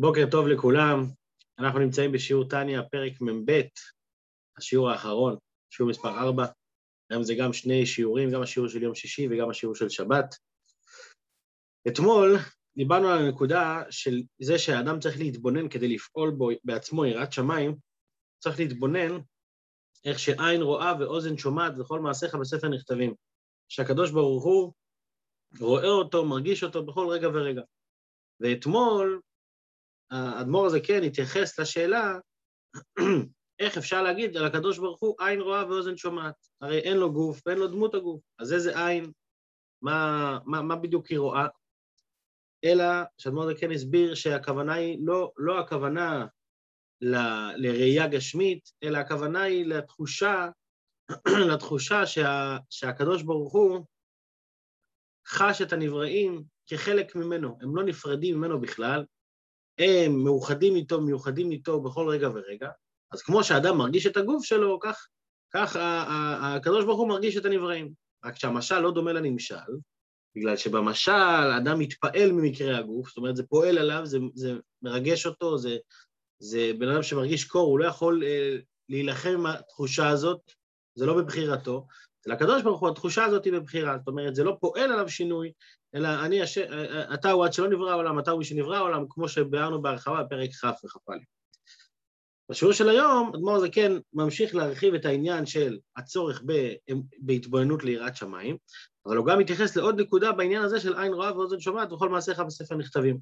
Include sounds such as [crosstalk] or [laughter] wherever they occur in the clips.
בוקר טוב לכולם, אנחנו נמצאים בשיעור טניה, פרק מ"ב, השיעור האחרון, שיעור מספר 4. היום זה גם שני שיעורים, גם השיעור של יום שישי וגם השיעור של שבת. אתמול דיברנו על הנקודה של זה שהאדם צריך להתבונן כדי לפעול בו בעצמו יראת שמיים, צריך להתבונן איך שעין רואה ואוזן שומעת וכל מעשיך בספר נכתבים. שהקדוש ברוך הוא רואה אותו, מרגיש אותו בכל רגע ורגע. ואתמול האדמו"ר הזה כן התייחס לשאלה [clears throat] איך אפשר להגיד על הקדוש ברוך הוא עין רואה ואוזן שומעת. הרי אין לו גוף ואין לו דמות הגוף, אז איזה עין, מה, מה, מה בדיוק היא רואה? אלא שאדמו"ר הזה כן הסביר שהכוונה היא לא, לא הכוונה ל, לראייה גשמית, אלא הכוונה היא לתחושה, [clears throat] לתחושה שה, שהקדוש ברוך הוא חש את הנבראים כחלק ממנו, הם לא נפרדים ממנו בכלל, הם מאוחדים איתו, מיוחדים איתו בכל רגע ורגע, אז כמו שהאדם מרגיש את הגוף שלו, כך, כך הקדוש ברוך הוא מרגיש את הנבראים. רק שהמשל לא דומה לנמשל, בגלל שבמשל האדם מתפעל ממקרה הגוף, זאת אומרת, זה פועל עליו, זה, זה מרגש אותו, זה, זה בן אדם שמרגיש קור, הוא לא יכול אה, להילחם עם התחושה הזאת, זה לא בבחירתו. אצל הקדוש ברוך הוא התחושה הזאת היא בבחירה, זאת אומרת, זה לא פועל עליו שינוי, אלא אני, הש... אתה הוא עד שלא נברא העולם, אתה הוא מי שנברא העולם, כמו שביארנו בהרחבה בפרק כ' וכ"א. בשיעור של היום, אדמו"ר זה כן ממשיך להרחיב את העניין של הצורך ב... בהתבוננות ליראת שמיים, אבל הוא גם מתייחס לעוד נקודה בעניין הזה של עין רואה ואוזן שומעת וכל מעשיך בספר נכתבים.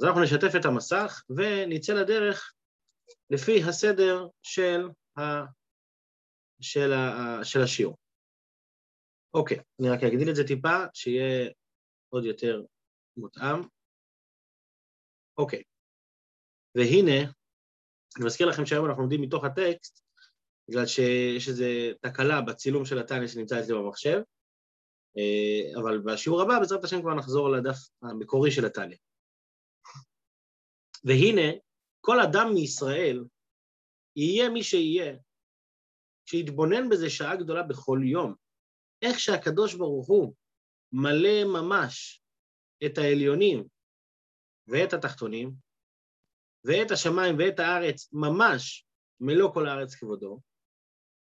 אז אנחנו נשתף את המסך ונצא לדרך לפי הסדר של, ה... של, ה... של השיעור. אוקיי, אני רק אגדיל את זה טיפה, שיהיה עוד יותר מותאם. אוקיי, והנה, אני מזכיר לכם שהיום אנחנו לומדים מתוך הטקסט, בגלל שיש איזו תקלה בצילום של הטניה שנמצא אצלי במחשב, אה, אבל בשיעור הבא, בעזרת השם כבר נחזור לדף המקורי של הטניה. והנה, כל אדם מישראל, יהיה מי שיהיה, שיתבונן בזה שעה גדולה בכל יום, איך שהקדוש ברוך הוא מלא ממש את העליונים ואת התחתונים, ואת השמיים ואת הארץ ממש מלוא כל הארץ כבודו.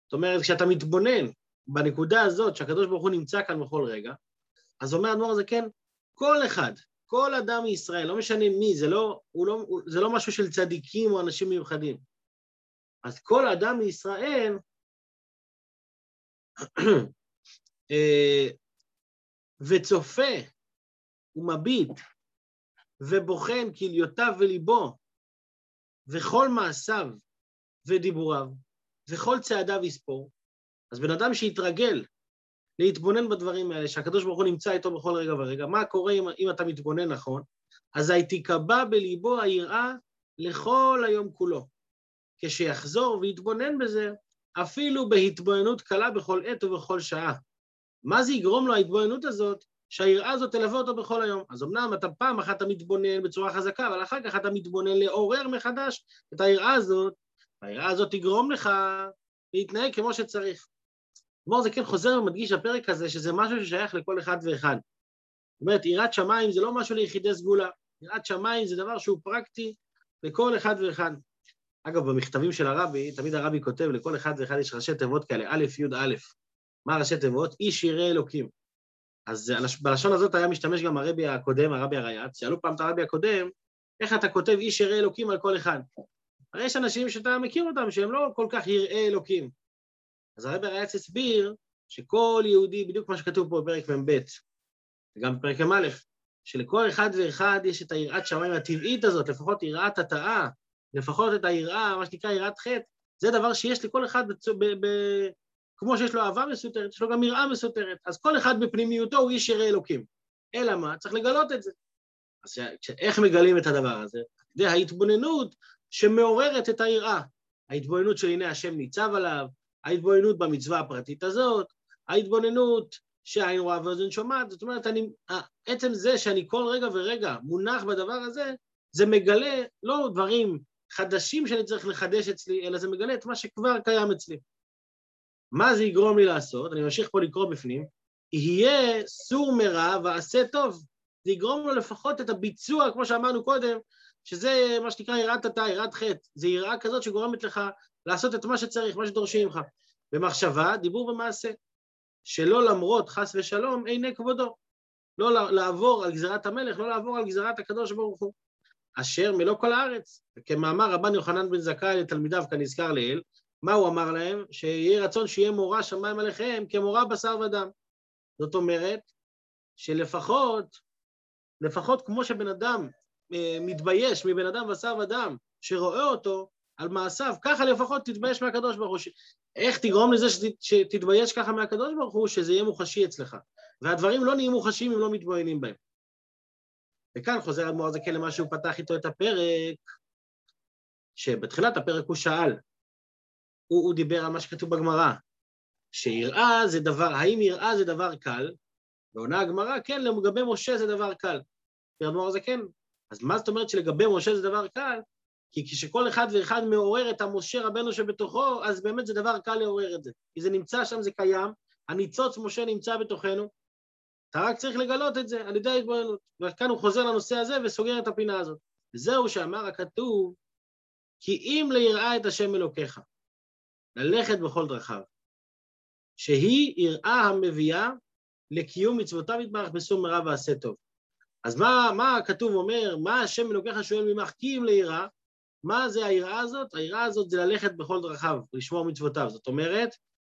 זאת אומרת, כשאתה מתבונן בנקודה הזאת שהקדוש ברוך הוא נמצא כאן בכל רגע, אז אומר האדמו"ר הזה, כן, כל אחד, כל אדם מישראל, לא משנה מי, זה לא, לא, זה לא משהו של צדיקים או אנשים מיוחדים. אז כל אדם מישראל [clears throat] אה, וצופה ומביט ובוחן כליותיו וליבו וכל מעשיו ודיבוריו וכל צעדיו יספור, אז בן אדם שיתרגל להתבונן בדברים האלה, שהקדוש ברוך הוא נמצא איתו בכל רגע ורגע, מה קורה אם, אם אתה מתבונן נכון? אזי תיקבע בליבו היראה לכל היום כולו. כשיחזור ויתבונן בזה, אפילו בהתבוננות קלה בכל עת ובכל שעה. מה זה יגרום לו ההתבוננות הזאת? שהיראה הזאת תלווה אותו בכל היום. אז אמנם אתה פעם אחת אתה מתבונן בצורה חזקה, אבל אחר כך אתה מתבונן לעורר מחדש את היראה הזאת, והיראה הזאת תגרום לך להתנהג כמו שצריך. כלומר, זה כן חוזר ומדגיש הפרק הזה, שזה משהו ששייך לכל אחד ואחד. זאת אומרת, יראת שמיים זה לא משהו ליחידי סגולה. יראת שמיים זה דבר שהוא פרקטי לכל אחד ואחד. אגב, במכתבים של הרבי, תמיד הרבי כותב, לכל אחד ואחד יש ראשי תיבות כאלה, א', י', א'. מה ראשי תיבות? איש ירא אלוקים. אז בלשון הזאת היה משתמש גם הרבי הקודם, הרבי הרייץ, שאלו פעם את הרבי הקודם, איך אתה כותב איש ירא אלוקים על כל אחד? הרי יש אנשים שאתה מכיר אותם שהם לא כל כך יראי אלוקים. אז הרבי הרייץ הסביר שכל יהודי, בדיוק כמו שכתוב פה בפרק מ"ב, וגם בפרק מ"א, שלכל אחד ואחד יש את היראת שמיים הטבעית הזאת, לפחות יראת התאה, לפחות את היראה, מה שנקרא יראת חטא, זה דבר שיש לכל אחד בצ... ב... ב... כמו שיש לו אהבה מסותרת, יש לו גם יראה מסותרת. אז כל אחד בפנימיותו הוא איש ירא אלוקים. אלא מה? צריך לגלות את זה. אז איך מגלים את הדבר הזה? זה ההתבוננות שמעוררת את היראה. ההתבוננות של הנה השם ניצב עליו, ההתבוננות במצווה הפרטית הזאת, ההתבוננות שהעין רואה ואוזן שומעת, זאת אומרת, אני, עצם זה שאני כל רגע ורגע מונח בדבר הזה, זה מגלה לא דברים חדשים שאני צריך לחדש אצלי, אלא זה מגלה את מה שכבר קיים אצלי. מה זה יגרום לי לעשות? אני ממשיך פה לקרוא בפנים. יהיה סור מרע ועשה טוב. זה יגרום לו לפחות את הביצוע, כמו שאמרנו קודם, שזה מה שנקרא יראת התא, יראת חטא. זה יראה כזאת שגורמת לך לעשות את מה שצריך, מה שדורשים ממך. במחשבה, דיבור ומעשה. שלא למרות, חס ושלום, עיני כבודו. לא לעבור על גזירת המלך, לא לעבור על גזירת הקדוש ברוך הוא. אשר מלוא כל הארץ. וכמאמר רבן יוחנן בן זכאי לתלמידיו כנזכר לעיל, מה הוא אמר להם? שיהיה רצון שיהיה מורא שמיים עליכם כמורא בשר ודם. זאת אומרת, שלפחות, לפחות כמו שבן אדם אה, מתבייש מבן אדם בשר ודם, שרואה אותו על מעשיו, ככה לפחות תתבייש מהקדוש ברוך הוא. איך תגרום לזה שת... שתתבייש ככה מהקדוש ברוך הוא, שזה יהיה מוחשי אצלך. והדברים לא נהיים מוחשיים אם לא מתבוננים בהם. וכאן חוזר אדמו"ר הזקן למה שהוא פתח איתו את הפרק, שבתחילת הפרק הוא שאל, הוא, הוא דיבר על מה שכתוב בגמרא, שיראה זה דבר, האם יראה זה דבר קל? ועונה הגמרא, כן, לגבי משה זה דבר קל. אדמו"ר הזקן, אז מה זאת אומרת שלגבי משה זה דבר קל? כי כשכל אחד ואחד מעורר את המשה רבנו שבתוכו, אז באמת זה דבר קל לעורר את זה. כי זה נמצא שם, זה קיים, הניצוץ משה נמצא בתוכנו, אתה רק צריך לגלות את זה על ידי ההתבוננות. וכאן הוא חוזר לנושא הזה וסוגר את הפינה הזאת. וזהו שאמר הכתוב, כי אם ליראה את השם אלוקיך, ללכת בכל דרכיו, שהיא יראה המביאה לקיום מצוותיו יתברך בסור מרע ועשה טוב. אז מה, מה הכתוב אומר, מה השם אלוקיך שואל ממך כי אם ליראה, מה זה היראה הזאת? היראה הזאת זה ללכת בכל דרכיו, לשמור מצוותיו. זאת אומרת,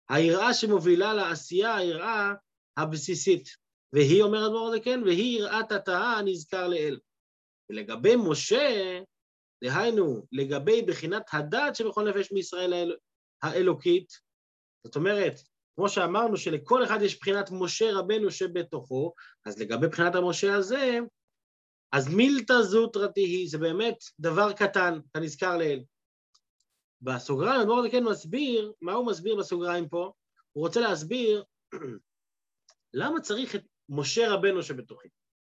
היראה שמובילה לעשייה, היראה הבסיסית. והיא, אומר אדמו"ר כן, והיא יראת התאה הנזכר לאל. ולגבי משה, דהיינו, לגבי בחינת הדת שבכל נפש מישראל. האלוקית, זאת אומרת, כמו שאמרנו שלכל אחד יש בחינת משה רבנו שבתוכו, אז לגבי בחינת המשה הזה, אז מילתא זוטרא תהי, זה באמת דבר קטן, אתה נזכר לאל. בסוגריים, אדמו"ר כן מסביר, מה הוא מסביר בסוגריים פה? הוא רוצה להסביר [clears throat] למה צריך את משה רבנו שבתוכי.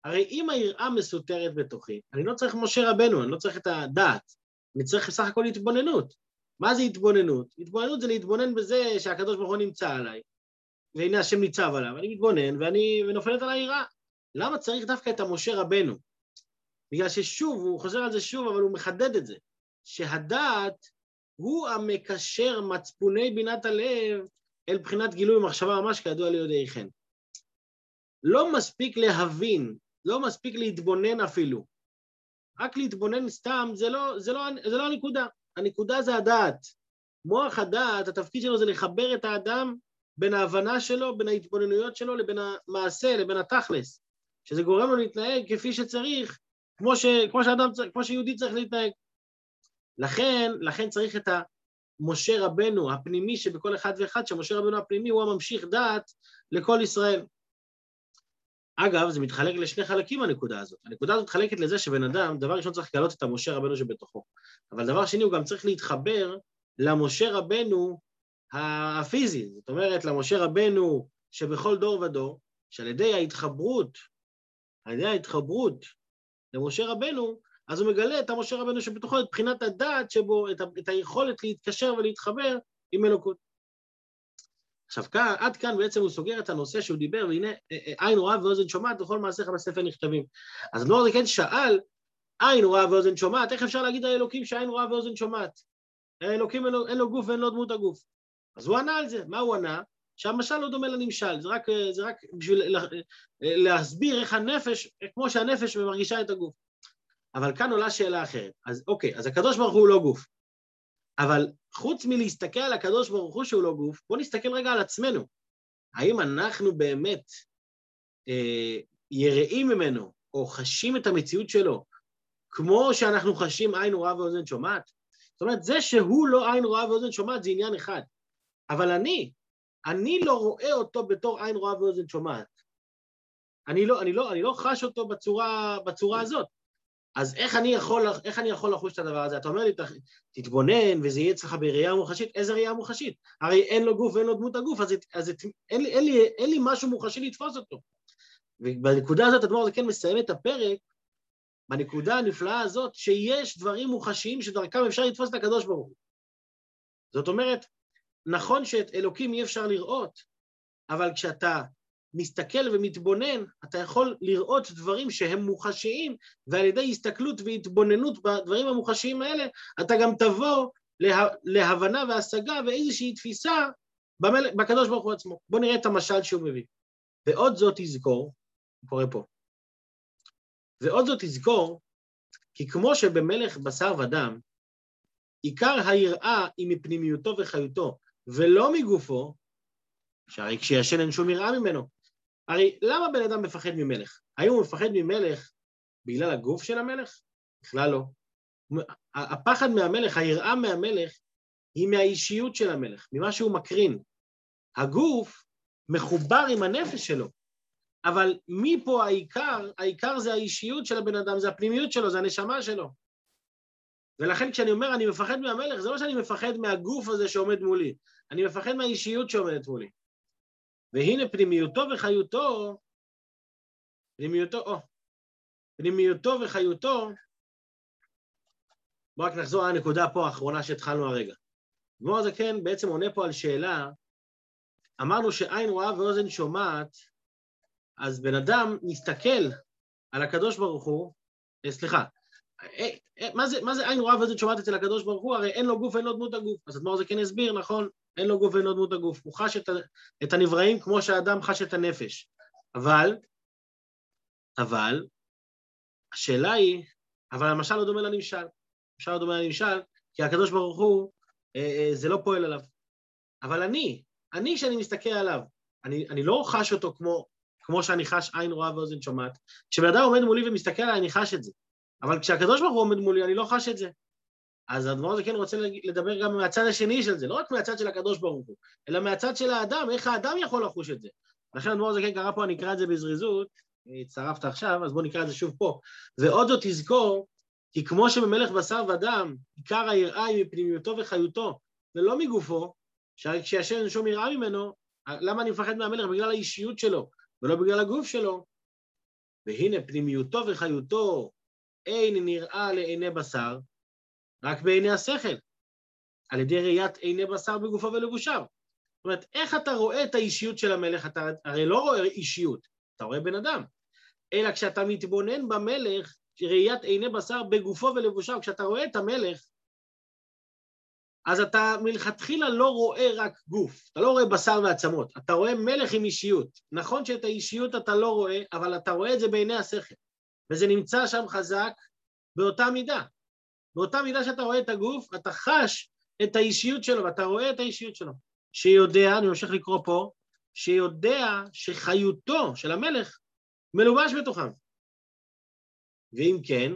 הרי אם היראה מסותרת בתוכי, אני לא צריך משה רבנו, אני לא צריך את הדעת, אני צריך בסך הכל התבוננות. מה זה התבוננות? התבוננות זה להתבונן בזה שהקדוש ברוך הוא נמצא עליי, והנה השם ניצב עליו, אני מתבונן ואני ונופלת על היראה. למה צריך דווקא את המשה רבנו? בגלל ששוב, הוא חוזר על זה שוב, אבל הוא מחדד את זה, שהדעת הוא המקשר מצפוני בינת הלב אל בחינת גילוי מחשבה ממש כידוע ליודעי חן. לא מספיק להבין, לא מספיק להתבונן אפילו. רק להתבונן סתם, זה לא, זה לא, זה לא הנקודה. הנקודה זה הדעת. מוח הדעת, התפקיד שלו זה לחבר את האדם בין ההבנה שלו, בין ההתבוננויות שלו, לבין המעשה, לבין התכלס. שזה גורם לו להתנהג כפי שצריך, כמו, ש, כמו, שאדם, כמו שיהודי צריך להתנהג. לכן, לכן צריך את המשה רבנו הפנימי שבכל אחד ואחד, שמשה רבנו הפנימי הוא הממשיך דעת לכל ישראל. אגב, זה מתחלק לשני חלקים הנקודה הזאת. הנקודה הזאת מתחלקת לזה שבן אדם, דבר ראשון צריך לגלות את המשה רבנו שבתוכו. אבל דבר שני, הוא גם צריך להתחבר למשה רבנו הפיזי. זאת אומרת, למשה רבנו שבכל דור ודור, שעל ידי ההתחברות, על ידי ההתחברות למשה רבנו, אז הוא מגלה את המשה רבנו שבתוכו, את בחינת הדעת שבו, את, את היכולת להתקשר ולהתחבר עם אלוקות. עכשיו, כאן, עד כאן בעצם הוא סוגר את הנושא שהוא דיבר, והנה אה, אה, עין רואה ואוזן שומעת וכל מעשיך בספר נכתבים. אז נור כן שאל, עין רואה ואוזן שומעת, איך אפשר להגיד על אלוקים שעין רואה ואוזן שומעת? האלוקים אין לו, אין לו גוף ואין לו דמות הגוף. אז הוא ענה על זה, מה הוא ענה? שהמשל לא דומה לנמשל, זה רק, אה, זה רק בשביל להסביר איך הנפש, כמו שהנפש מרגישה את הגוף. אבל כאן עולה שאלה אחרת. אז אוקיי, אז הקדוש ברוך הוא לא גוף. אבל חוץ מלהסתכל על הקדוש ברוך הוא שהוא לא גוף, בואו נסתכל רגע על עצמנו. האם אנחנו באמת אה, יראים ממנו, או חשים את המציאות שלו, כמו שאנחנו חשים עין רואה ואוזן שומעת? זאת אומרת, זה שהוא לא עין רואה ואוזן שומעת זה עניין אחד. אבל אני, אני לא רואה אותו בתור עין רואה ואוזן שומעת. אני לא, אני לא, אני לא חש אותו בצורה, בצורה הזאת. אז איך אני, יכול, איך אני יכול לחוש את הדבר הזה? אתה אומר לי, תתבונן וזה יהיה אצלך בראייה מוחשית, איזה ראייה מוחשית? הרי אין לו גוף ואין לו דמות הגוף, אז, אז אין, לי, אין, לי, אין לי משהו מוחשי לתפוס אותו. ובנקודה הזאת אדמו"ר זה כן מסיים את הפרק, בנקודה הנפלאה הזאת, שיש דברים מוחשיים שדרכם אפשר לתפוס את הקדוש ברוך הוא. זאת אומרת, נכון שאת אלוקים אי אפשר לראות, אבל כשאתה מסתכל ומתבונן, אתה יכול לראות דברים שהם מוחשיים, ועל ידי הסתכלות והתבוננות בדברים המוחשיים האלה, אתה גם תבוא לה, להבנה והשגה ואיזושהי תפיסה במל... בקדוש ברוך הוא עצמו. בואו נראה את המשל שהוא מביא. ועוד זאת תזכור, קורא פה, ועוד זאת תזכור, כי כמו שבמלך בשר ודם, עיקר היראה היא מפנימיותו וחיותו, ולא מגופו, שהרי כשישן אין שום יראה ממנו. הרי למה בן אדם מפחד ממלך? האם הוא מפחד ממלך בגלל הגוף של המלך? בכלל לא. הפחד מהמלך, היראה מהמלך, היא מהאישיות של המלך, ממה שהוא מקרין. הגוף מחובר עם הנפש שלו, אבל מפה העיקר, העיקר זה האישיות של הבן אדם, זה הפנימיות שלו, זה הנשמה שלו. ולכן כשאני אומר אני מפחד מהמלך, זה לא שאני מפחד מהגוף הזה שעומד מולי, אני מפחד מהאישיות שעומדת מולי. והנה פנימיותו וחיותו, פנימיותו, או, פנימיותו וחיותו, בואו רק נחזור לנקודה פה האחרונה שהתחלנו הרגע. גמור הזקן כן בעצם עונה פה על שאלה, אמרנו שעין רואה ואוזן שומעת, אז בן אדם מסתכל על הקדוש ברוך הוא, אה, סליחה, אה, אה, מה זה, מה זה עין רואה ואוזן שומעת אצל הקדוש ברוך הוא? הרי אין לו גוף, אין לו דמות הגוף. אז אדמו"ר זה כן הסביר, נכון, אין לו גוף ואין לו דמות הגוף. הוא חש את, את הנבראים כמו שהאדם חש את הנפש. אבל, אבל, השאלה היא, אבל המשל לא דומה לנמשל. המשל לא דומה לנמשל, כי הקדוש ברוך הוא, אה, אה, זה לא פועל עליו. אבל אני, אני כשאני מסתכל עליו, אני, אני לא חש אותו כמו, כמו שאני חש עין רואה ואוזן שומעת. כשבן אדם עומד מולי ומסתכל עליי, אני חש את זה. אבל כשהקדוש ברוך הוא עומד מולי, אני לא חש את זה. אז האדמו"ר הזה כן רוצה לדבר גם מהצד השני של זה, לא רק מהצד של הקדוש ברוך הוא, אלא מהצד של האדם, איך האדם יכול לחוש את זה. לכן האדמו"ר הזה כן קרא פה, אני אקרא את זה בזריזות, הצטרפת עכשיו, אז בואו נקרא את זה שוב פה. ועוד זאת תזכור, כי כמו שבמלך בשר ודם, עיקר היראה היא מפנימיותו וחיותו, ולא מגופו, שהרי כשישן אין שום יראה ממנו, למה אני מפחד מהמלך? בגלל האישיות שלו, ולא בגלל הגוף שלו. והנה פנימיותו וחיותו אין נראה לעיני בשר, רק בעיני השכל, על ידי ראיית עיני בשר בגופו ולבושיו. זאת אומרת, איך אתה רואה את האישיות של המלך? אתה הרי לא רואה אישיות, אתה רואה בן אדם. אלא כשאתה מתבונן במלך, ראיית עיני בשר בגופו ולבושיו, כשאתה רואה את המלך, אז אתה מלכתחילה לא רואה רק גוף, אתה לא רואה בשר ועצמות, אתה רואה מלך עם אישיות. נכון שאת האישיות אתה לא רואה, אבל אתה רואה את זה בעיני השכל, וזה נמצא שם חזק באותה מידה. באותה מידה שאתה רואה את הגוף, אתה חש את האישיות שלו, ואתה רואה את האישיות שלו. שיודע, אני ממשיך לקרוא פה, שיודע שחיותו של המלך מלובש בתוכם. ואם כן,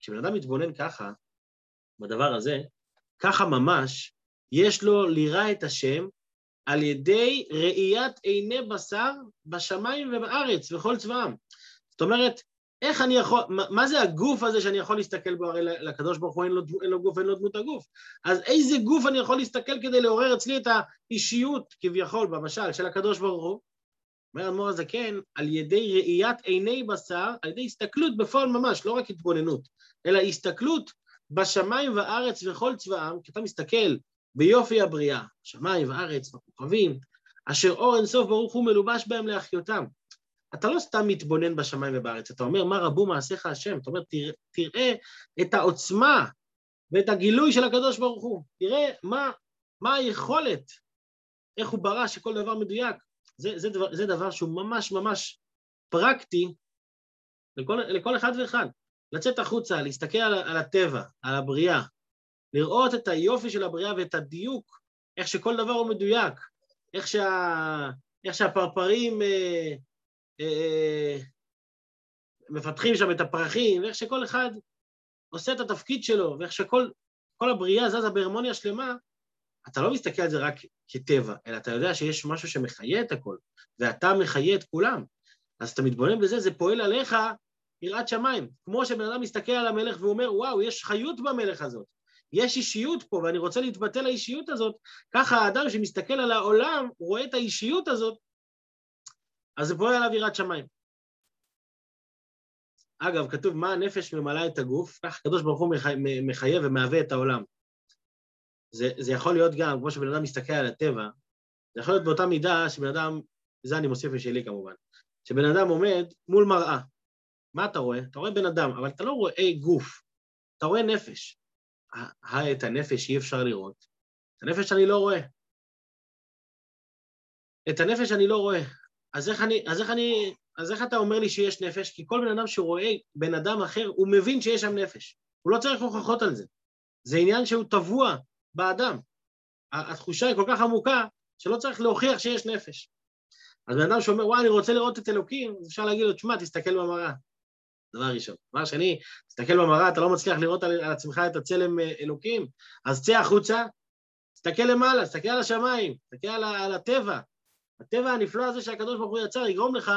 כשבן אדם מתבונן ככה, בדבר הזה, ככה ממש, יש לו לירא את השם על ידי ראיית עיני בשר בשמיים ובארץ, וכל צבאם. זאת אומרת, איך אני יכול, מה, זה הגוף הזה שאני יכול להסתכל בו? הרי לקדוש ברוך הוא אין לו, אין לו גוף, אין לו דמות הגוף. אז איזה גוף אני יכול להסתכל כדי לעורר אצלי את האישיות, כביכול, במשל, של הקדוש ברוך הוא? אומר האדמו"ר הזקן, על ידי ראיית עיני בשר, על ידי הסתכלות בפועל ממש, לא רק התבוננות, אלא הסתכלות בשמיים וארץ וכל צבאם, כי אתה מסתכל ביופי הבריאה, שמיים וארץ וכוכבים, אשר אור אינסוף ברוך הוא מלובש בהם להחיותם. אתה לא סתם מתבונן בשמיים ובארץ, אתה אומר, מה רבו מעשיך השם? אתה אומר, תראה, תראה את העוצמה ואת הגילוי של הקדוש ברוך הוא. תראה מה, מה היכולת, איך הוא ברא שכל דבר מדויק. זה, זה, דבר, זה דבר שהוא ממש ממש פרקטי לכל, לכל אחד ואחד. לצאת החוצה, להסתכל על, על הטבע, על הבריאה, לראות את היופי של הבריאה ואת הדיוק, איך שכל דבר הוא מדויק, איך, שה, איך שהפרפרים אה, אה, מפתחים שם את הפרחים, ואיך שכל אחד עושה את התפקיד שלו, ואיך שכל הבריאה זזה בהרמוניה שלמה, אתה לא מסתכל על זה רק כטבע, אלא אתה יודע שיש משהו שמחיה את הכל, ואתה מחיה את כולם. אז אתה מתבונן בזה, זה פועל עליך יראת שמיים. כמו שבן אדם מסתכל על המלך ואומר, וואו, יש חיות במלך הזאת, יש אישיות פה, ואני רוצה להתבטא לאישיות הזאת, ככה האדם שמסתכל על העולם, רואה את האישיות הזאת, אז זה פועל עליו יראת שמיים. אגב, כתוב מה הנפש ממלאה את הגוף, כך הקדוש ברוך הוא מחייב ומהווה את העולם. זה, זה יכול להיות גם, כמו שבן אדם מסתכל על הטבע, זה יכול להיות באותה מידה שבן אדם זה אני מוסיף משלי כמובן, שבן אדם עומד מול מראה, מה אתה רואה? אתה רואה בן אדם, אבל אתה לא רואה גוף, אתה רואה נפש. את הנפש אי אפשר לראות, את הנפש אני לא רואה. את הנפש אני לא רואה. אז איך, אני, אז, איך אני, אז איך אתה אומר לי שיש נפש? כי כל בן אדם שרואה בן אדם אחר, הוא מבין שיש שם נפש. הוא לא צריך הוכחות על זה. זה עניין שהוא טבוע באדם. התחושה היא כל כך עמוקה, שלא צריך להוכיח שיש נפש. אז בן אדם שאומר, וואי, אני רוצה לראות את אלוקים, אז אפשר להגיד לו, תשמע, תסתכל במראה. דבר ראשון. דבר שני, תסתכל במראה, אתה לא מצליח לראות על, על עצמך את הצלם אה, אלוקים, אז צא החוצה, תסתכל למעלה, תסתכל על השמיים, תסתכל על, על הטבע. הטבע הנפלא הזה שהקדוש ברוך הוא יצר יגרום לך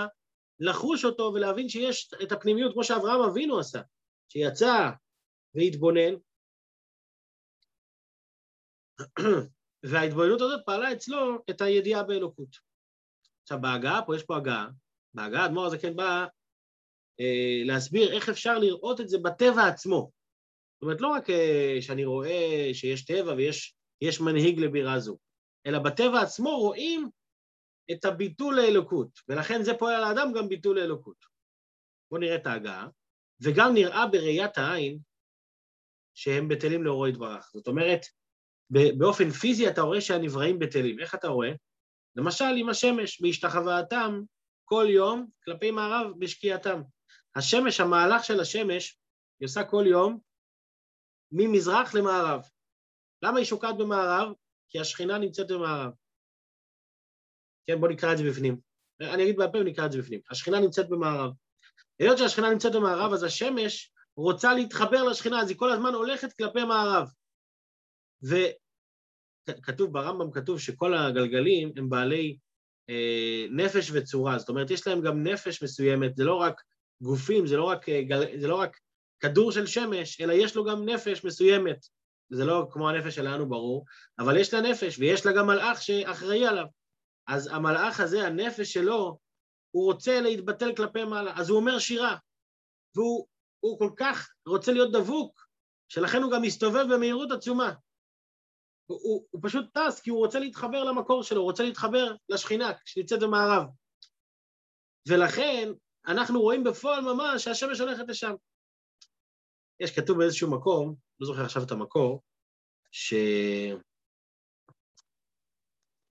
לחוש אותו ולהבין שיש את הפנימיות, כמו שאברהם אבינו עשה, שיצא והתבונן, [clears throat] וההתבוננות הזאת פעלה אצלו את הידיעה באלוקות. עכשיו, בהגעה, פה יש פה הגעה, בהגעה אדמו"ר הזה כן בא אה, להסביר איך אפשר לראות את זה בטבע עצמו. זאת אומרת, לא רק אה, שאני רואה שיש טבע ויש מנהיג לבירה זו, אלא בטבע עצמו רואים את הביטול לאלוקות, ולכן זה פועל על האדם גם ביטול לאלוקות. בואו נראה את ההגעה, וגם נראה בראיית העין שהם בטלים לאורו יתברך. זאת אומרת, באופן פיזי אתה רואה שהנבראים בטלים. איך אתה רואה? למשל עם השמש, בהשתחוואתם כל יום כלפי מערב בשקיעתם. השמש, המהלך של השמש, היא עושה כל יום ממזרח למערב. למה היא שוקעת במערב? כי השכינה נמצאת במערב. כן, בואו נקרא את זה בפנים. אני אגיד בעל פה ונקרא את זה בפנים. השכינה נמצאת במערב. היות שהשכינה נמצאת במערב, אז השמש רוצה להתחבר לשכינה, אז היא כל הזמן הולכת כלפי מערב. וכתוב, ברמב"ם כתוב שכל הגלגלים הם בעלי אה, נפש וצורה, זאת אומרת, יש להם גם נפש מסוימת, זה לא רק גופים, זה לא רק, אה, זה לא רק כדור של שמש, אלא יש לו גם נפש מסוימת. זה לא כמו הנפש שלנו, ברור, אבל יש לה נפש, ויש לה גם מלאך שאחראי עליו. אז המלאך הזה, הנפש שלו, הוא רוצה להתבטל כלפי מעלה, אז הוא אומר שירה, והוא כל כך רוצה להיות דבוק, שלכן הוא גם מסתובב במהירות עצומה. הוא, הוא, הוא פשוט טס כי הוא רוצה להתחבר למקור שלו, הוא רוצה להתחבר לשכינה שנמצאת במערב. ולכן אנחנו רואים בפועל ממש שהשמש הולכת לשם. יש כתוב באיזשהו מקום, לא זוכר עכשיו את המקור, ש...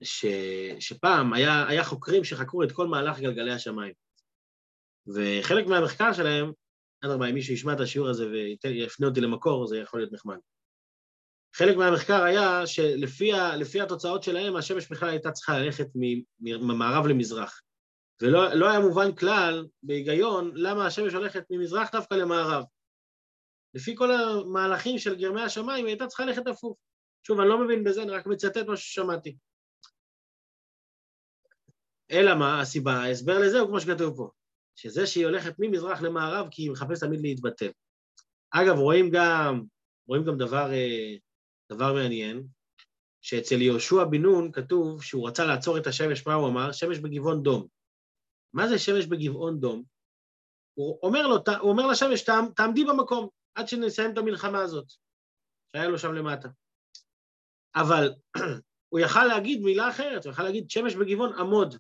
ש... שפעם היה, היה חוקרים שחקרו את כל מהלך גלגלי השמיים. וחלק מהמחקר שלהם, אדרבה, אם מישהו ישמע את השיעור הזה ויפנה אותי למקור, זה יכול להיות נחמד. חלק מהמחקר היה שלפי התוצאות שלהם, השמש בכלל הייתה צריכה ללכת ממערב למזרח. ולא לא היה מובן כלל, בהיגיון, למה השמש הולכת ממזרח דווקא למערב. לפי כל המהלכים של גרמי השמיים, היא הייתה צריכה ללכת הפוך. שוב, אני לא מבין בזה, אני רק מצטט מה ששמעתי. אלא מה הסיבה? ההסבר לזה הוא כמו שכתוב פה, שזה שהיא הולכת ממזרח למערב כי היא מחפשת תמיד להתבטל. אגב, רואים גם, רואים גם דבר, אה, דבר מעניין, שאצל יהושע בן נון כתוב שהוא רצה לעצור את השמש, מה הוא אמר? שמש בגבעון דום. מה זה שמש בגבעון דום? הוא אומר, לו, הוא אומר לשמש, תעמדי במקום עד שנסיים את המלחמה הזאת, שהיה לו שם למטה. אבל [clears throat] הוא יכל להגיד מילה אחרת, הוא יכל להגיד שמש בגבעון עמוד.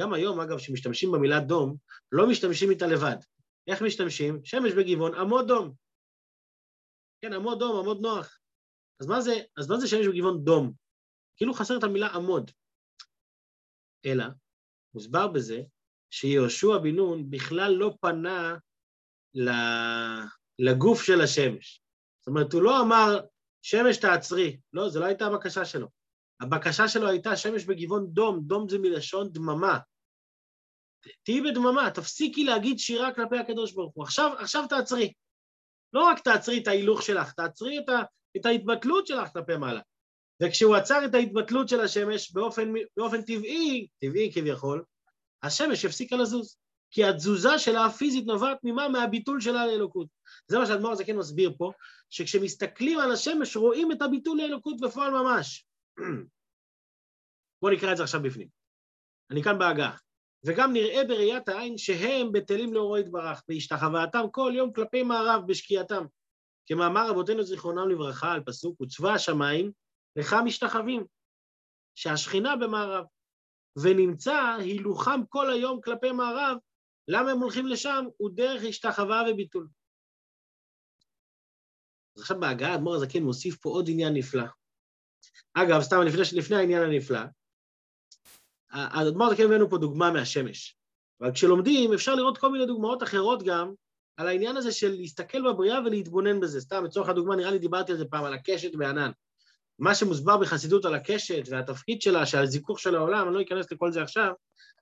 גם היום, אגב, כשמשתמשים במילה דום, לא משתמשים איתה לבד. איך משתמשים? שמש בגבעון, עמוד דום. כן, עמוד דום, עמוד נוח. אז מה זה, אז מה זה שמש בגבעון דום? כאילו חסר את המילה עמוד. אלא, מוסבר בזה שיהושע בן נון בכלל לא פנה לגוף של השמש. זאת אומרת, הוא לא אמר, שמש תעצרי. לא, זו לא הייתה הבקשה שלו. הבקשה שלו הייתה שמש בגבעון דום, דום זה מלשון דממה. תהיי בדממה, תפסיקי להגיד שירה כלפי הקדוש ברוך הוא. עכשיו, עכשיו תעצרי. לא רק תעצרי את ההילוך שלך, תעצרי את, ה, את ההתבטלות שלך כלפי מעלה. וכשהוא עצר את ההתבטלות של השמש באופן, באופן טבעי, טבעי כביכול, השמש הפסיקה לזוז. כי התזוזה שלה הפיזית נובעת ממה? מהביטול שלה לאלוקות. זה מה שאדמו"ר הזקן מסביר פה, שכשמסתכלים על השמש רואים את הביטול לאלוקות בפועל ממש. [clears throat] בואו נקרא את זה עכשיו בפנים. אני כאן בהגעה. וגם נראה בראיית העין שהם בטלים לאורו יתברך, בהשתחוואתם כל יום כלפי מערב בשקיעתם. כמאמר רבותינו זיכרונם לברכה על פסוק, וצבא השמיים לך משתחווים, שהשכינה במערב. ונמצא הילוכם כל היום כלפי מערב, למה הם הולכים לשם? הוא דרך השתחווה וביטול. אז עכשיו בהגעה אדמו"ר הזקן מוסיף פה עוד עניין נפלא. אגב, סתם לפני, לפני העניין הנפלא, האדמו"ר הזקן הבאנו פה דוגמה מהשמש. אבל כשלומדים אפשר לראות כל מיני דוגמאות אחרות גם על העניין הזה של להסתכל בבריאה ולהתבונן בזה. סתם, לצורך הדוגמה, נראה לי דיברתי על זה פעם, על הקשת בענן. מה שמוסבר בחסידות על הקשת והתפקיד שלה, שהזיכוך של העולם, אני לא אכנס לכל זה עכשיו,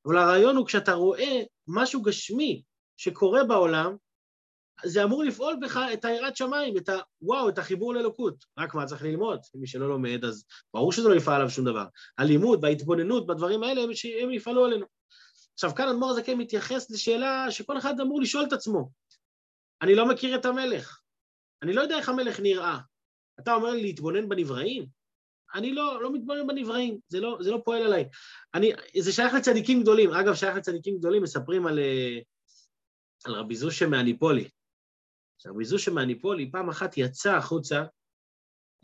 אבל הרעיון הוא כשאתה רואה משהו גשמי שקורה בעולם, זה אמור לפעול בך את היראת שמיים, את ה... וואו, את החיבור לאלוקות. רק מה צריך ללמוד? מי שלא לומד, אז ברור שזה לא יפעל עליו שום דבר. הלימוד וההתבוננות בדברים האלה, הם, הם יפעלו עלינו. עכשיו, כאן אדמו"ר הזקן מתייחס לשאלה שכל אחד אמור לשאול את עצמו. אני לא מכיר את המלך. אני לא יודע איך המלך נראה. אתה אומר לי להתבונן בנבראים? אני לא, לא מתבונן בנבראים, זה לא, זה לא פועל עליי. אני, זה שייך לצדיקים גדולים. אגב, שייך לצדיקים גדולים, מספרים על, אה, על רבי זושה מהניפולי. רבי זושה מהניפולי פעם אחת יצא החוצה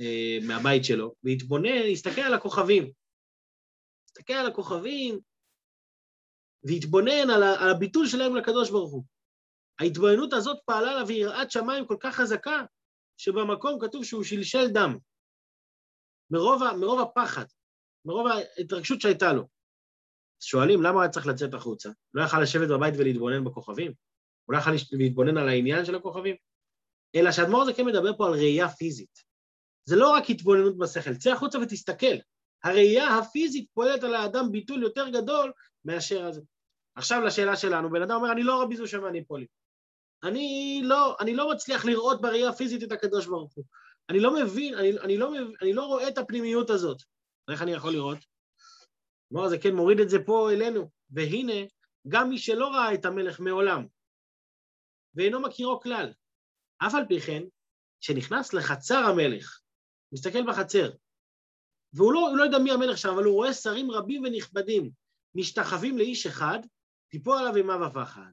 אה, מהבית שלו, והתבונן, הסתכל על הכוכבים. הסתכל על הכוכבים, והתבונן על, על הביטול שלהם לקדוש ברוך הוא. ההתבוננות הזאת פעלה עליו יראת שמיים כל כך חזקה, שבמקום כתוב שהוא שלשל דם. מרוב, מרוב הפחד, מרוב ההתרגשות שהייתה לו. שואלים, למה היה צריך לצאת החוצה? לא יכל לשבת בבית ולהתבונן בכוכבים? הוא לא יכל להתבונן על העניין של הכוכבים? אלא שהאדמו"ר הזה כן מדבר פה על ראייה פיזית. זה לא רק התבוננות בשכל, צא החוצה ותסתכל. הראייה הפיזית פועלת על האדם ביטול יותר גדול מאשר הזה. עכשיו לשאלה שלנו, בן אדם אומר, אני לא רבי זושה מהניפולים. אני לא, אני לא מצליח לראות בראייה הפיזית את הקדוש ברוך הוא. אני לא מבין, אני, אני, לא, אני לא רואה את הפנימיות הזאת. איך אני יכול לראות? כלומר, זה כן מוריד את זה פה אלינו. והנה, גם מי שלא ראה את המלך מעולם, ואינו מכירו כלל, אף על פי כן, כשנכנס לחצר המלך, מסתכל בחצר, והוא לא, לא יודע מי המלך שם, אבל הוא רואה שרים רבים ונכבדים, משתחווים לאיש אחד, תיפול עליו אימה ופחד.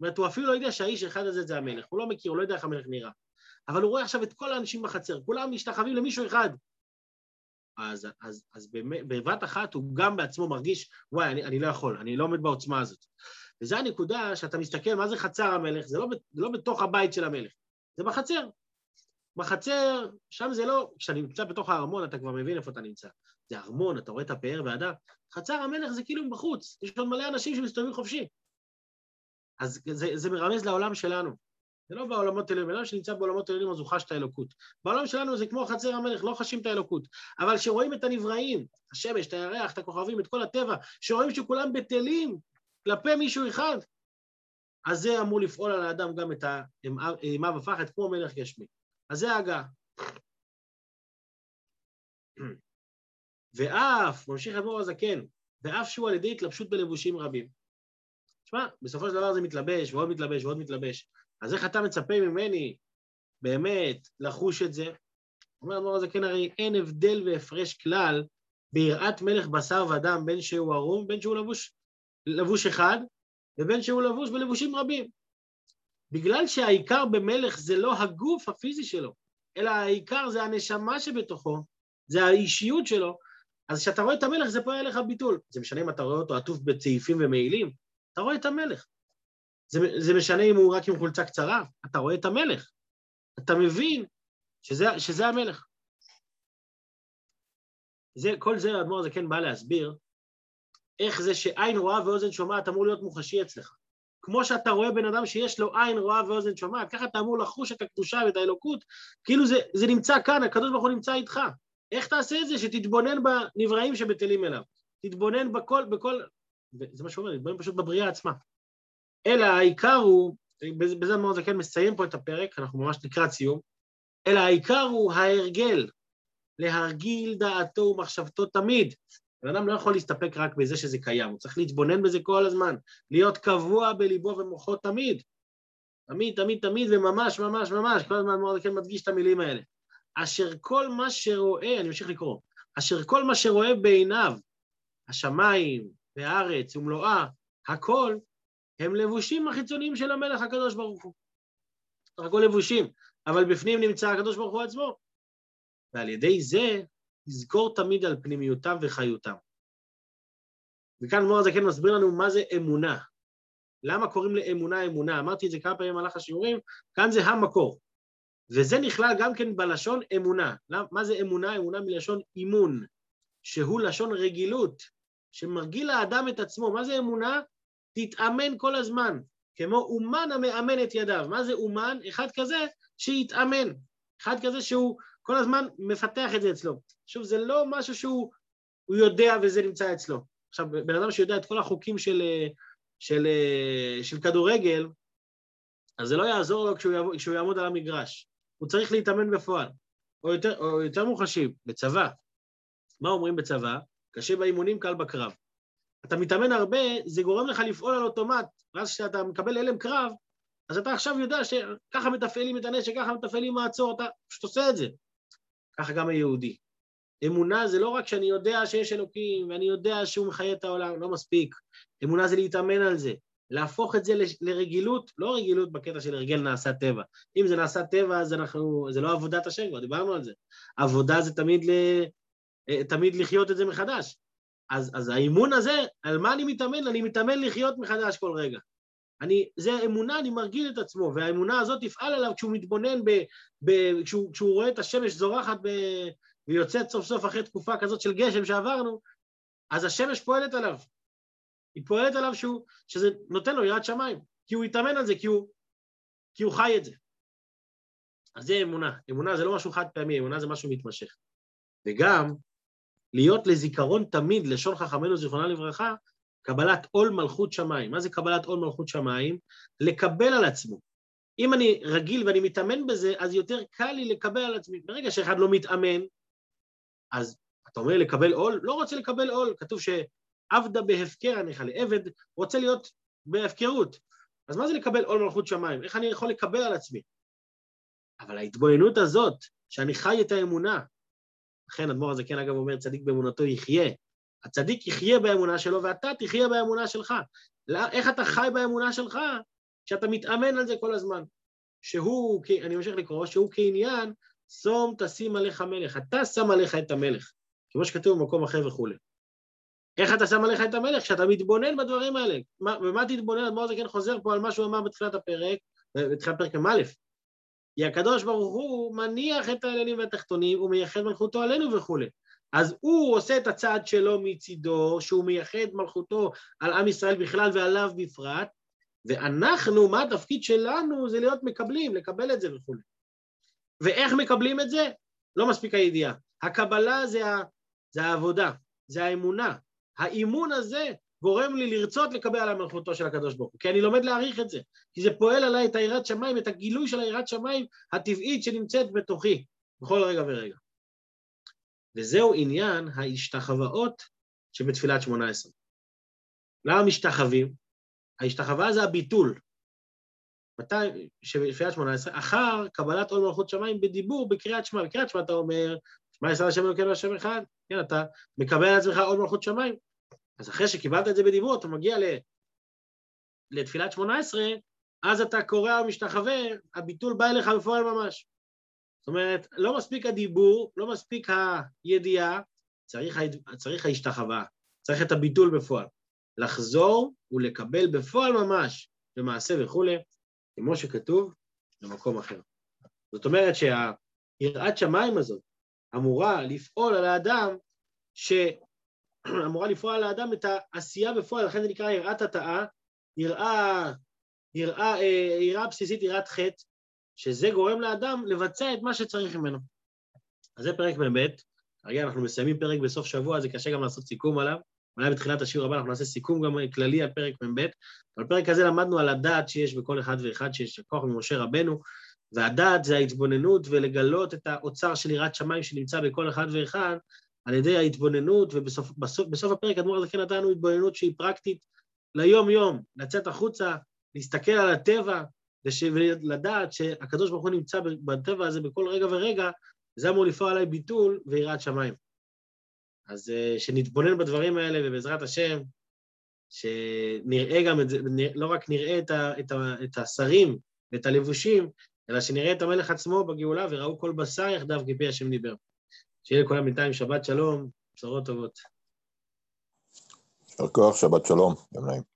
זאת אומרת, הוא אפילו לא יודע שהאיש אחד הזה זה המלך, הוא לא מכיר, הוא לא יודע איך המלך נראה. אבל הוא רואה עכשיו את כל האנשים בחצר, כולם משתחווים למישהו אחד. אז, אז, אז בבת אחת הוא גם בעצמו מרגיש, וואי, אני, אני לא יכול, אני לא עומד בעוצמה הזאת. וזו הנקודה שאתה מסתכל, מה זה חצר המלך? זה לא, זה לא בתוך הבית של המלך, זה בחצר. בחצר, שם זה לא, כשאתה נמצא בתוך הארמון אתה כבר מבין איפה אתה נמצא. זה ארמון, אתה רואה את הפאר והדר. חצר המלך זה כאילו בחוץ, יש עוד מלא אנשים שמסתובבים חופשי. אז זה, זה מרמז לעולם שלנו. זה לא בעולמות עליונים, אדם שנמצא בעולמות עליונים אז הוא חש את האלוקות. בעולם שלנו זה כמו חצר המלך, לא חשים את האלוקות. אבל כשרואים את הנבראים, השמש, את הירח, את הכוכבים, את כל הטבע, שרואים שכולם בטלים כלפי מישהו אחד, אז זה אמור לפעול על האדם גם את האימה ופחד, כמו מלך גשמי. אז זה ההגעה. ואף, ממשיך אדמו"ר הזקן, ואף שהוא על ידי התלבשות בלבושים רבים. תשמע, בסופו של דבר זה מתלבש ועוד מתלבש ועוד מתלבש. אז איך אתה מצפה ממני באמת לחוש את זה? אומר אדמו"ר הזקן, הרי אין הבדל והפרש כלל ביראת מלך בשר ודם בין שהוא ערום, בין שהוא לבוש, לבוש אחד, ובין שהוא לבוש בלבושים רבים. בגלל שהעיקר במלך זה לא הגוף הפיזי שלו, אלא העיקר זה הנשמה שבתוכו, זה האישיות שלו, אז כשאתה רואה את המלך זה פועל לך ביטול. זה משנה אם אתה רואה אותו עטוף בצעיפים ומעילים, אתה רואה את המלך. זה, זה משנה אם הוא רק עם חולצה קצרה, אתה רואה את המלך. אתה מבין שזה, שזה המלך. זה, כל זה האדמו"ר הזה כן בא להסביר איך זה שעין רואה ואוזן שומעת אמור להיות מוחשי אצלך. כמו שאתה רואה בן אדם שיש לו עין רואה ואוזן שומעת, ככה אתה אמור לחוש את הקדושה ואת האלוקות, כאילו זה, זה נמצא כאן, הקדוש ברוך הוא נמצא איתך. איך תעשה את זה? שתתבונן בנבראים שבטלים אליו. תתבונן בכל, בכל, זה מה שהוא אומר, תתבונן פשוט בבריאה עצמה. אלא העיקר הוא, בזה מאוד זה כן מסיים פה את הפרק, אנחנו ממש לקראת סיום, אלא העיקר הוא ההרגל, להרגיל דעתו ומחשבתו תמיד. בן אדם לא יכול להסתפק רק בזה שזה קיים, הוא צריך להתבונן בזה כל הזמן, להיות קבוע בליבו ומוחו תמיד. תמיד, תמיד, תמיד, וממש, ממש, ממש, כל הזמן מאוד כן מדגיש את המילים האלה. אשר כל מה שרואה, אני ממשיך לקרוא, אשר כל מה שרואה בעיניו, השמיים והארץ ומלואה, הכל, הם לבושים החיצוניים של המלך הקדוש ברוך הוא. הכל לבושים, אבל בפנים נמצא הקדוש ברוך הוא עצמו. ועל ידי זה, יזכור תמיד על פנימיותם וחיותם. וכאן מור הזקן מסביר לנו מה זה אמונה. למה קוראים לאמונה אמונה? אמרתי את זה כמה פעמים במהלך השיעורים, כאן זה המקור. וזה נכלל גם כן בלשון אמונה. מה זה אמונה? אמונה מלשון אימון, שהוא לשון רגילות, שמרגיל האדם את עצמו. מה זה אמונה? תתאמן כל הזמן, כמו אומן המאמן את ידיו. מה זה אומן? אחד כזה שיתאמן, אחד כזה שהוא כל הזמן מפתח את זה אצלו. שוב, זה לא משהו שהוא יודע וזה נמצא אצלו. עכשיו, בן אדם שיודע את כל החוקים של, של, של, של כדורגל, אז זה לא יעזור לו כשהוא, יעמוד, כשהוא יעמוד על המגרש. הוא צריך להתאמן בפועל. או יותר, או יותר מוחשי, בצבא. מה אומרים בצבא? קשה באימונים, קל בקרב. אתה מתאמן הרבה, זה גורם לך לפעול על אוטומט, ואז כשאתה מקבל הלם קרב, אז אתה עכשיו יודע שככה מתפעלים את הנשק, ככה מתפעלים מעצור, אתה פשוט עושה את זה. ככה גם היהודי. אמונה זה לא רק שאני יודע שיש אלוקים ואני יודע שהוא מחיה את העולם, לא מספיק. אמונה זה להתאמן על זה, להפוך את זה לרגילות, לא רגילות בקטע של הרגל נעשה טבע. אם זה נעשה טבע, אז אנחנו, זה לא עבודת השם, כבר דיברנו על זה. עבודה זה תמיד, ל, אה, תמיד לחיות את זה מחדש. אז, אז האימון הזה, על מה אני מתאמן? אני מתאמן לחיות מחדש כל רגע. אני, זה אמונה, אני מרגיל את עצמו, והאמונה הזאת תפעל עליו כשהוא מתבונן, ב, ב, כשהוא, כשהוא רואה את השמש זורחת ב, ויוצאת סוף סוף אחרי תקופה כזאת של גשם שעברנו, אז השמש פועלת עליו. היא פועלת עליו שהוא, שזה נותן לו יראת שמיים, כי הוא יתאמן על זה, כי הוא, כי הוא חי את זה. אז זה אמונה. אמונה זה לא משהו חד פעמי, אמונה זה משהו מתמשך. וגם, להיות לזיכרון תמיד, לשון חכמינו זיכרונה לברכה, קבלת עול מלכות שמיים. מה זה קבלת עול מלכות שמיים? לקבל על עצמו. אם אני רגיל ואני מתאמן בזה, אז יותר קל לי לקבל על עצמי. ברגע שאחד לא מתאמן, אז אתה אומר לקבל עול? לא רוצה לקבל עול. כתוב שעבדה בהפקר הניחלה. עבד רוצה להיות בהפקרות. אז מה זה לקבל עול מלכות שמיים? איך אני יכול לקבל על עצמי? אבל ההתבוננות הזאת, שאני חי את האמונה, לכן אדמו"ר הזקן אגב אומר, צדיק באמונתו יחיה. הצדיק יחיה באמונה שלו ואתה תחיה באמונה שלך. איך אתה חי באמונה שלך? כשאתה מתאמן על זה כל הזמן. שהוא, אני ממשיך לקרוא, שהוא כעניין, שום תשים עליך מלך. אתה שם עליך את המלך, כמו שכתוב במקום אחר וכולי. איך אתה שם עליך את המלך? כשאתה מתבונן בדברים האלה. ומה תתבונן? אדמו"ר הזקן חוזר פה על מה שהוא אמר בתחילת הפרק, בתחילת פרק מ"א. כי הקדוש ברוך הוא מניח את העליונים והתחתונים, ומייחד מלכותו עלינו וכולי. אז הוא עושה את הצעד שלו מצידו, שהוא מייחד מלכותו על עם ישראל בכלל ועליו בפרט, ואנחנו, מה התפקיד שלנו? זה להיות מקבלים, לקבל את זה וכולי. ואיך מקבלים את זה? לא מספיק הידיעה. הקבלה זה, ה, זה העבודה, זה האמונה. האימון הזה גורם לי לרצות לקבל על המלכותו של הקדוש ברוך הוא, כי אני לומד להעריך את זה, כי זה פועל עליי את היראת שמיים, את הגילוי של היראת שמיים הטבעית שנמצאת בתוכי, בכל רגע ורגע. וזהו עניין ההשתחוואות שבתפילת שמונה עשרה. למה משתחווים? ההשתחווה זה הביטול. מתי? שבתפילת שמונה עשרה, אחר קבלת עול מלכות שמיים בדיבור בקריאת שמע. בקריאת שמע אתה אומר, שמע ישראל השם אלוקינו השם אחד, כן, אתה מקבל על עצמך עול מלכות שמיים. אז אחרי שקיבלת את זה בדיבור, אתה מגיע לתפילת שמונה עשרה, אז אתה קורא ומשתחווה, הביטול בא אליך בפועל ממש. זאת אומרת, לא מספיק הדיבור, לא מספיק הידיעה, צריך, צריך ההשתחווה, צריך את הביטול בפועל. לחזור ולקבל בפועל ממש, במעשה וכולי, כמו שכתוב במקום אחר. זאת אומרת שהיראת שמיים הזאת אמורה לפעול על האדם, שאמורה [clears throat] לפעול על האדם את העשייה בפועל, לכן זה נקרא יראת התאה, יראה, יראה, אה, יראה בסיסית, יראת חטא, שזה גורם לאדם לבצע את מה שצריך ממנו. אז זה פרק מ"ב, כרגע אנחנו מסיימים פרק בסוף שבוע, זה קשה גם לעשות סיכום עליו, אולי בתחילת השיעור הבא אנחנו נעשה סיכום גם כללי על פרק מ"ב, אבל בפרק הזה למדנו על הדעת שיש בכל אחד ואחד, שיש כוח ממשה רבנו, והדעת זה ההתבוננות ולגלות את האוצר של יראת שמיים שנמצא בכל אחד ואחד, על ידי ההתבוננות, ובסוף בסוף, בסוף הפרק אדמו"ר הזה כן נתנו התבוננות שהיא פרקטית ליום-יום, לצאת החוצה, להסתכל על הטבע, ולדעת שהקדוש ברוך הוא נמצא בטבע הזה בכל רגע ורגע, זה אמור לפעול עליי ביטול ויראת שמיים. אז אה, שנתבונן בדברים האלה, ובעזרת השם, שנראה גם את זה, לא רק נראה את, ה, את, ה, את השרים ואת הלבושים, אלא שנראה את המלך עצמו בגאולה, וראו כל בשר יחדיו כפי השם דיבר. שיהיה לכולם בינתיים שבת שלום, בשורות טובות. יישר כוח, שבת שלום, יום נעים.